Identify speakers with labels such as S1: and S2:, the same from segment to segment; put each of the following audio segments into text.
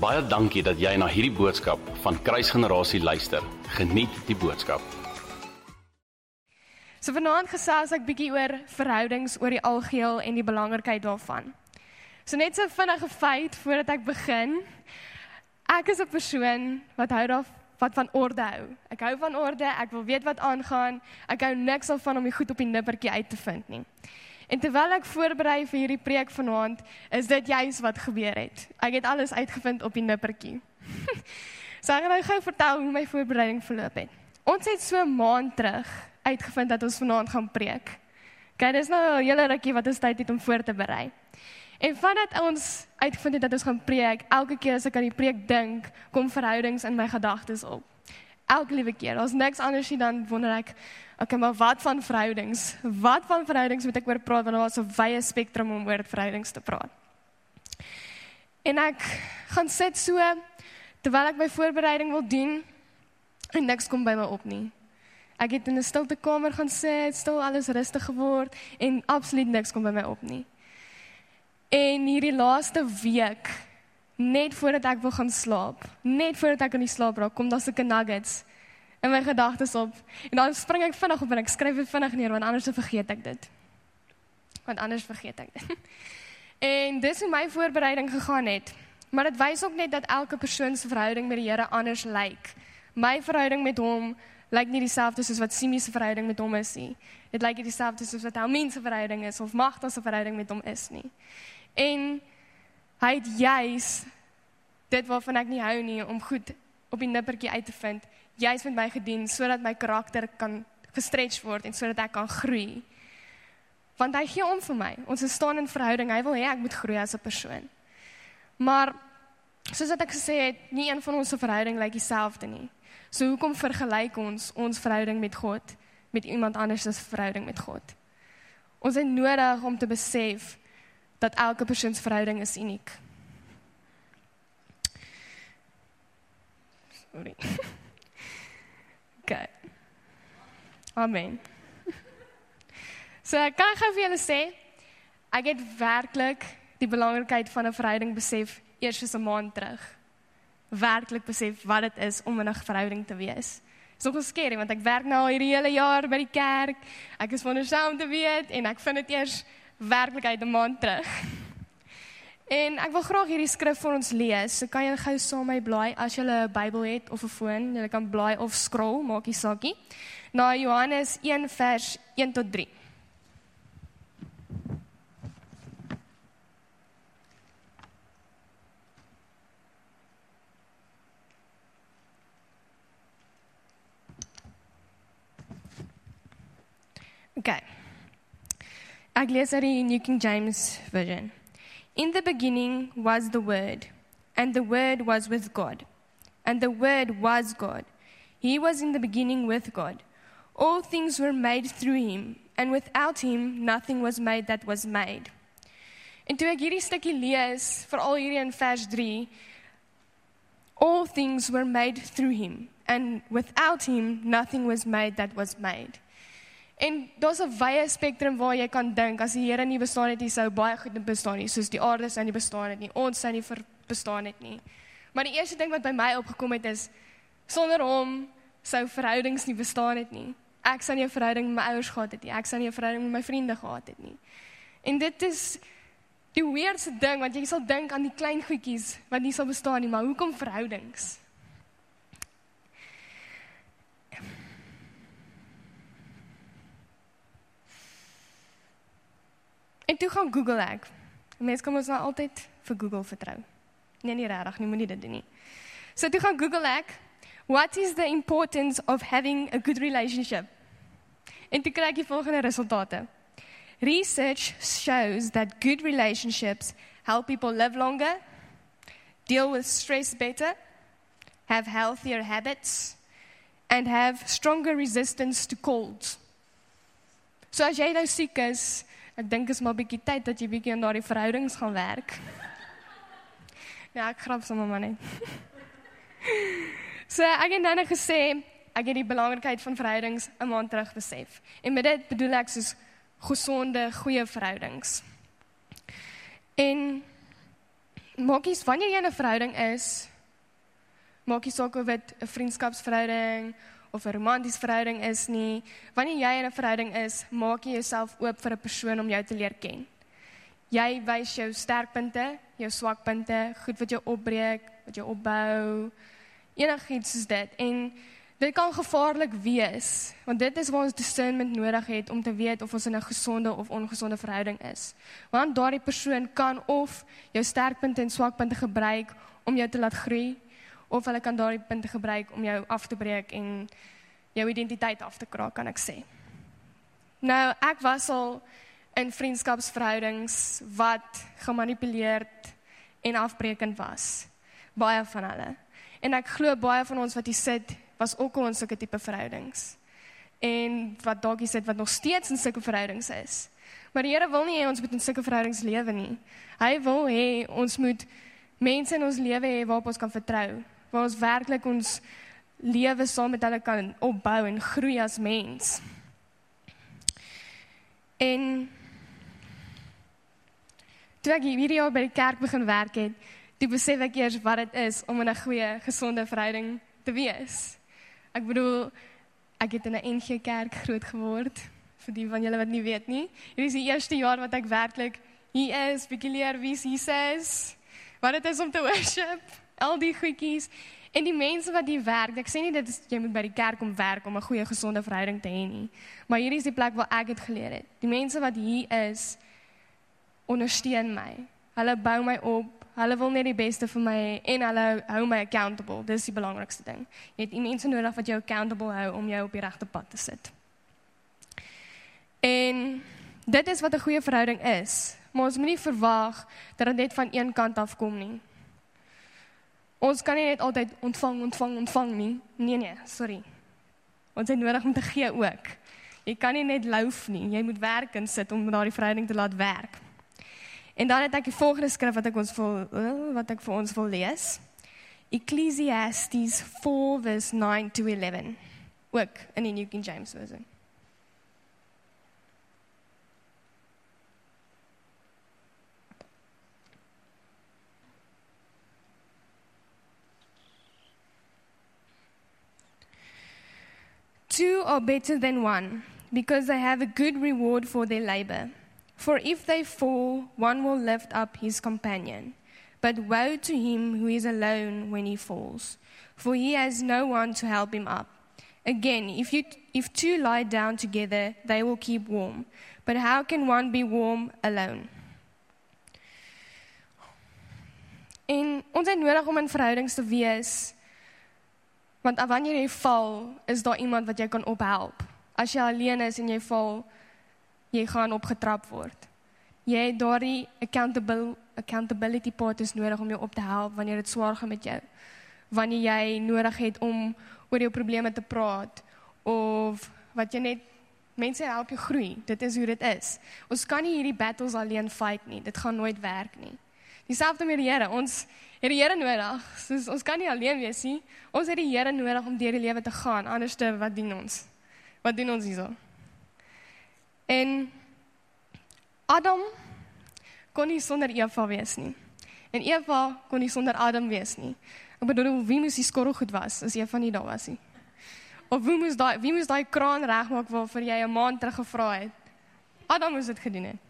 S1: Baie dankie dat jy na hierdie boodskap van Kruisgenerasie luister. Geniet die boodskap.
S2: So vanaand gesels ek bietjie oor verhoudings oor die algeheel en die belangrikheid daarvan. So net so vinnige feit voordat ek begin. Ek is 'n persoon wat hou daar wat van orde hou. Ek hou van orde, ek wil weet wat aangaan. Ek hou niks daarvan om die goed op die nippertjie uit te vind nie. En terwyl ek voorberei vir hierdie preek vanaand, is dit juis wat gebeur het. Ek het alles uitgevind op die nippertjie. so ek gaan nou gou vertel hoe my voorbereiding verloop het. Ons het so 'n maand terug uitgevind dat ons vanaand gaan preek. Kyk, dis nou 'n hele rukkie wat ons tyd het om voor te berei. En vandat ons uitgevind het dat ons gaan preek, elke keer as ek aan die preek dink, kom verhoudings in my gedagtes op. Elke liewe keer, daar's niks anders nie dan wonder ek, okay, maar wat van verhoudings? Wat van verhoudings moet ek oor praat want daar's 'n wye spektrum om oor verhoudings te praat. En ek gaan sit so terwyl ek my voorbereiding wil doen en niks kom by my op nie. Ek het in 'n stilte kamer gaan sit, stil alles rustig geword en absoluut niks kom by my op nie. En hierdie laaste week, net voordat ek wil gaan slaap, net voordat ek aan die slaap raak, kom daar sulke nuggets in my gedagtes op. En dan spring ek vinnig op en ek skryf dit vinnig neer want anders vergeet ek dit. Want anders vergeet ek dit. En dis hoe my voorbereiding gegaan het. Maar dit wys ook net dat elke persoon se verhouding met die Here anders lyk. My verhouding met hom lyk nie dieselfde soos wat Simi se verhouding met hom is nie. Dit lyk nie dieselfde soos wat Helmien se verhouding is of Magda se verhouding met hom is nie. En hy het juis dit waarvan ek nie hou nie om goed op die nippertjie uit te vind, juis met my gedien sodat my karakter kan gestretch word en sodat ek kan groei. Want hy gee om vir my. Ons staan in verhouding. Hy wil hê ek moet groei as 'n persoon. Maar soos wat ek gesê het, nie een van ons se verhouding lyk dieselfde nie. So hoekom vergelyk ons ons verhouding met God met iemand anders se verhouding met God? Ons het nodig om te besef dat elke persoon se verhouding is uniek. Sorry. Okay. Amen. So ek kan gou vir julle sê, ek het werklik die belangrikheid van 'n verhouding besef eers so 'n maand terug. Werklik besef wat dit is om in 'n verhouding te wees. Dit is nogal skerry want ek werk nou al hierdie hele jaar by die kerk. Ek is wondersaam te weet en ek vind dit eers werklikheid 'n maand terug. En ek wil graag hierdie skrif vir ons lees. So kan jy gou saam met my blaai as jy 'n Bybel het of 'n foon. Jy kan blaai of scroll, maak nie saakie. Na Johannes 1 vers 1 tot 3. Okay. Uit die New King James version. In the beginning was the Word, and the Word was with God, and the Word was God. He was in the beginning with God. All things were made through him, and without him nothing was made that was made. En toe ek hierdie stukkie lees, veral hierdie in vers 3, all things were made through him, and without him nothing was made that was made. En daar's 'n wye spektrum waar jy kan dink as die Here nie bestaan het nie, sou baie goed bestaan nie, soos die aarde sou nie bestaan het nie, ons sou nie bestaan het nie. Maar die eerste ding wat by my opgekom het is sonder hom sou verhoudings nie bestaan het nie. Ek sou nie 'n verhouding met my ouers gehad het nie. Ek sou nie 'n verhouding met my vriende gehad het nie. En dit is die weirdste ding want jy sal dink aan die klein goedjies wat nie sal bestaan nie, maar hoekom verhoudings? En toe gaan Google ek. Mense kom ons nou altyd vir Google vertrou. Nee, nie regtig nie, moenie dit doen nie. So toe gaan Google ek, what is the importance of having a good relationship? En toe kry ek die volgende resultate. Research shows that good relationships help people live longer, deal with stress better, have healthier habits and have stronger resistance to colds. So as jy nou siek is, Ek dink is maar bietjie tyd dat jy bietjie aan daardie verhoudings gaan werk. Ja, ek grap sommer maar net. So ek het nou net gesê ek het die belangrikheid van verhoudings 'n maand terug besef. En met dit bedoel ek soos gesonde, goeie verhoudings. En maak nie wanneer jy in 'n verhouding is, maak nie saak of dit 'n vriendskapsverhouding of 'n romantiese verhouding is nie. Wanneer jy in 'n verhouding is, maak jy jouself oop vir 'n persoon om jou te leer ken. Jy wys jou sterkpunte, jou swakpunte, goed wat jou opbreek, wat jou opbou, enigiets soos dit. En dit kan gevaarlik wees, want dit is waar ons discernment nodig het om te weet of ons in 'n gesonde of ongesonde verhouding is. Want daardie persoon kan of jou sterkpunte en swakpunte gebruik om jou te laat groei of hulle kan daardie punte gebruik om jou af te breek en jou identiteit af te kraak, kan ek sê. Nou, ek was al in vriendskapsverhoudings wat gemanipuleerd en afbreekend was. Baie van hulle. En ek glo baie van ons wat hier sit, was ook al in sulke tipe verhoudings. En wat dalk is dit wat nog steeds in sulke verhoudings is. Maar die Here wil nie hê ons moet in sulke verhoudings lewe nie. Hy wil hê ons moet mense in ons lewe hê waarop ons kan vertrou, waar ons werklik ons lewe saam met hulle kan opbou en groei as mens. En toe ek hierdie jaar by die kerk begin werk het, toe besef ek eers wat dit is om in 'n goeie, gesonde verhouding te wees. Ek bedoel, ek het in 'n NG Kerk groot geword. Vir die van julle wat nie weet nie, hierdie is die eerste jaar wat ek werklik hier is, bietjie leer wie Jesus, wat dit is om te worship, al die goedjies en die mense wat hier werk. Ek sê nie dit is jy moet by die kerk om werk om 'n goeie gesonde verhouding te hê nie, maar hierdie is die plek waar ek dit geleer het. Die mense wat hier is ondersteun my. Hulle bou my op. Hulle wil net die beste vir my en hulle hou my accountable. Dis die belangrikste ding. Jy het mense nodig wat jou accountable hou om jou op die regte pad te sit. En dit is wat 'n goeie verhouding is. Maar ons moenie verwag dat dit net van een kant af kom nie. Ons kan nie net altyd ontvang, ontvang, ontvang nie. Nee nee, sorry. Ons het nodig om te gee ook. Jy kan nie net louf nie. Jy moet werk en sit om daardie verhouding te laat werk. En dan het ek die volgende skrif wat ek ons wil eh, wat ek vir ons wil lees. Ecclesiastes 4 vers 9 to 11. Ook in die New King James version. Two are better than one because they have a good reward for their labor. For if they fall, one will lift up his companion. But woe to him who is alone when he falls, for he has no one to help him up. Again, if, you, if two lie down together, they will keep warm. But how can one be warm alone? En ons het nodig om in verhoudings te wees Want wanneer jy val, is daar iemand wat jou kan ophelp. As jy alleen is en jy val, jy gaan opgetrap word. Jy het daardie accountable accountability partners nodig om jou op te help wanneer dit swaar gaan met jou. Wanneer jy nodig het om oor jou probleme te praat of wat jy net mense help jou groei. Dit is hoe dit is. Ons kan nie hierdie battles alleen fight nie. Dit gaan nooit werk nie. Dieselfde met die Here. Ons het die Here nodig. Soos ons kan nie alleen wees nie. Ons het die Here nodig om deur die lewe te gaan. Anderste wat dien ons? Wat doen ons hierso? En Adam kon nie sonder Eva wees nie. En Eva kon nie sonder Adam wees nie. Ek bedoel, wie moes die skorrelgoed was as Eva nie daar was nie? Of wie moes daai wie moes daai kraan regmaak waarvoor jy 'n maand terug gevra het? Adam moes dit gedoen het.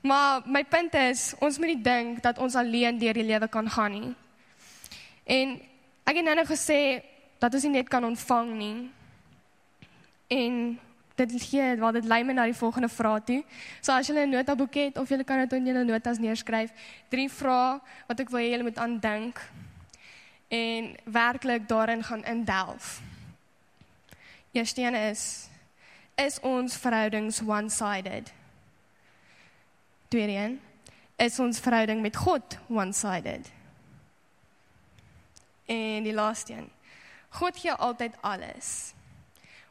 S2: Maar my punt is, ons moet nie dink dat ons alleen deur die lewe kan gaan nie. En ek het nou gesê dat ons nie net kan ontvang nie. En dit gee wat dit lei my na die volgende vraag toe. So as jy 'n notaboek het of jy kan dit in jou notas neerskryf, drie vrae wat ek wil hê jy moet aandink en werklik daarin gaan indelf. Eerste een is is ons verhoudings one-sided? Tweede een, is ons verhouding met God one-sided? En die laaste een, God gee altyd alles.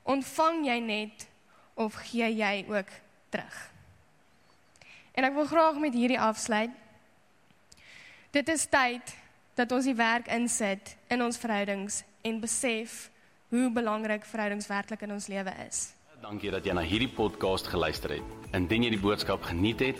S2: Ontvang jy net of gee jy ook terug? En ek wil graag met hierdie afsluit. Dit is tyd dat ons die werk insit in ons verhoudings en besef hoe belangrik verhoudings werklik in ons lewe is.
S1: Dankie dat jy na hierdie podcast geluister het. Indien jy die boodskap geniet het,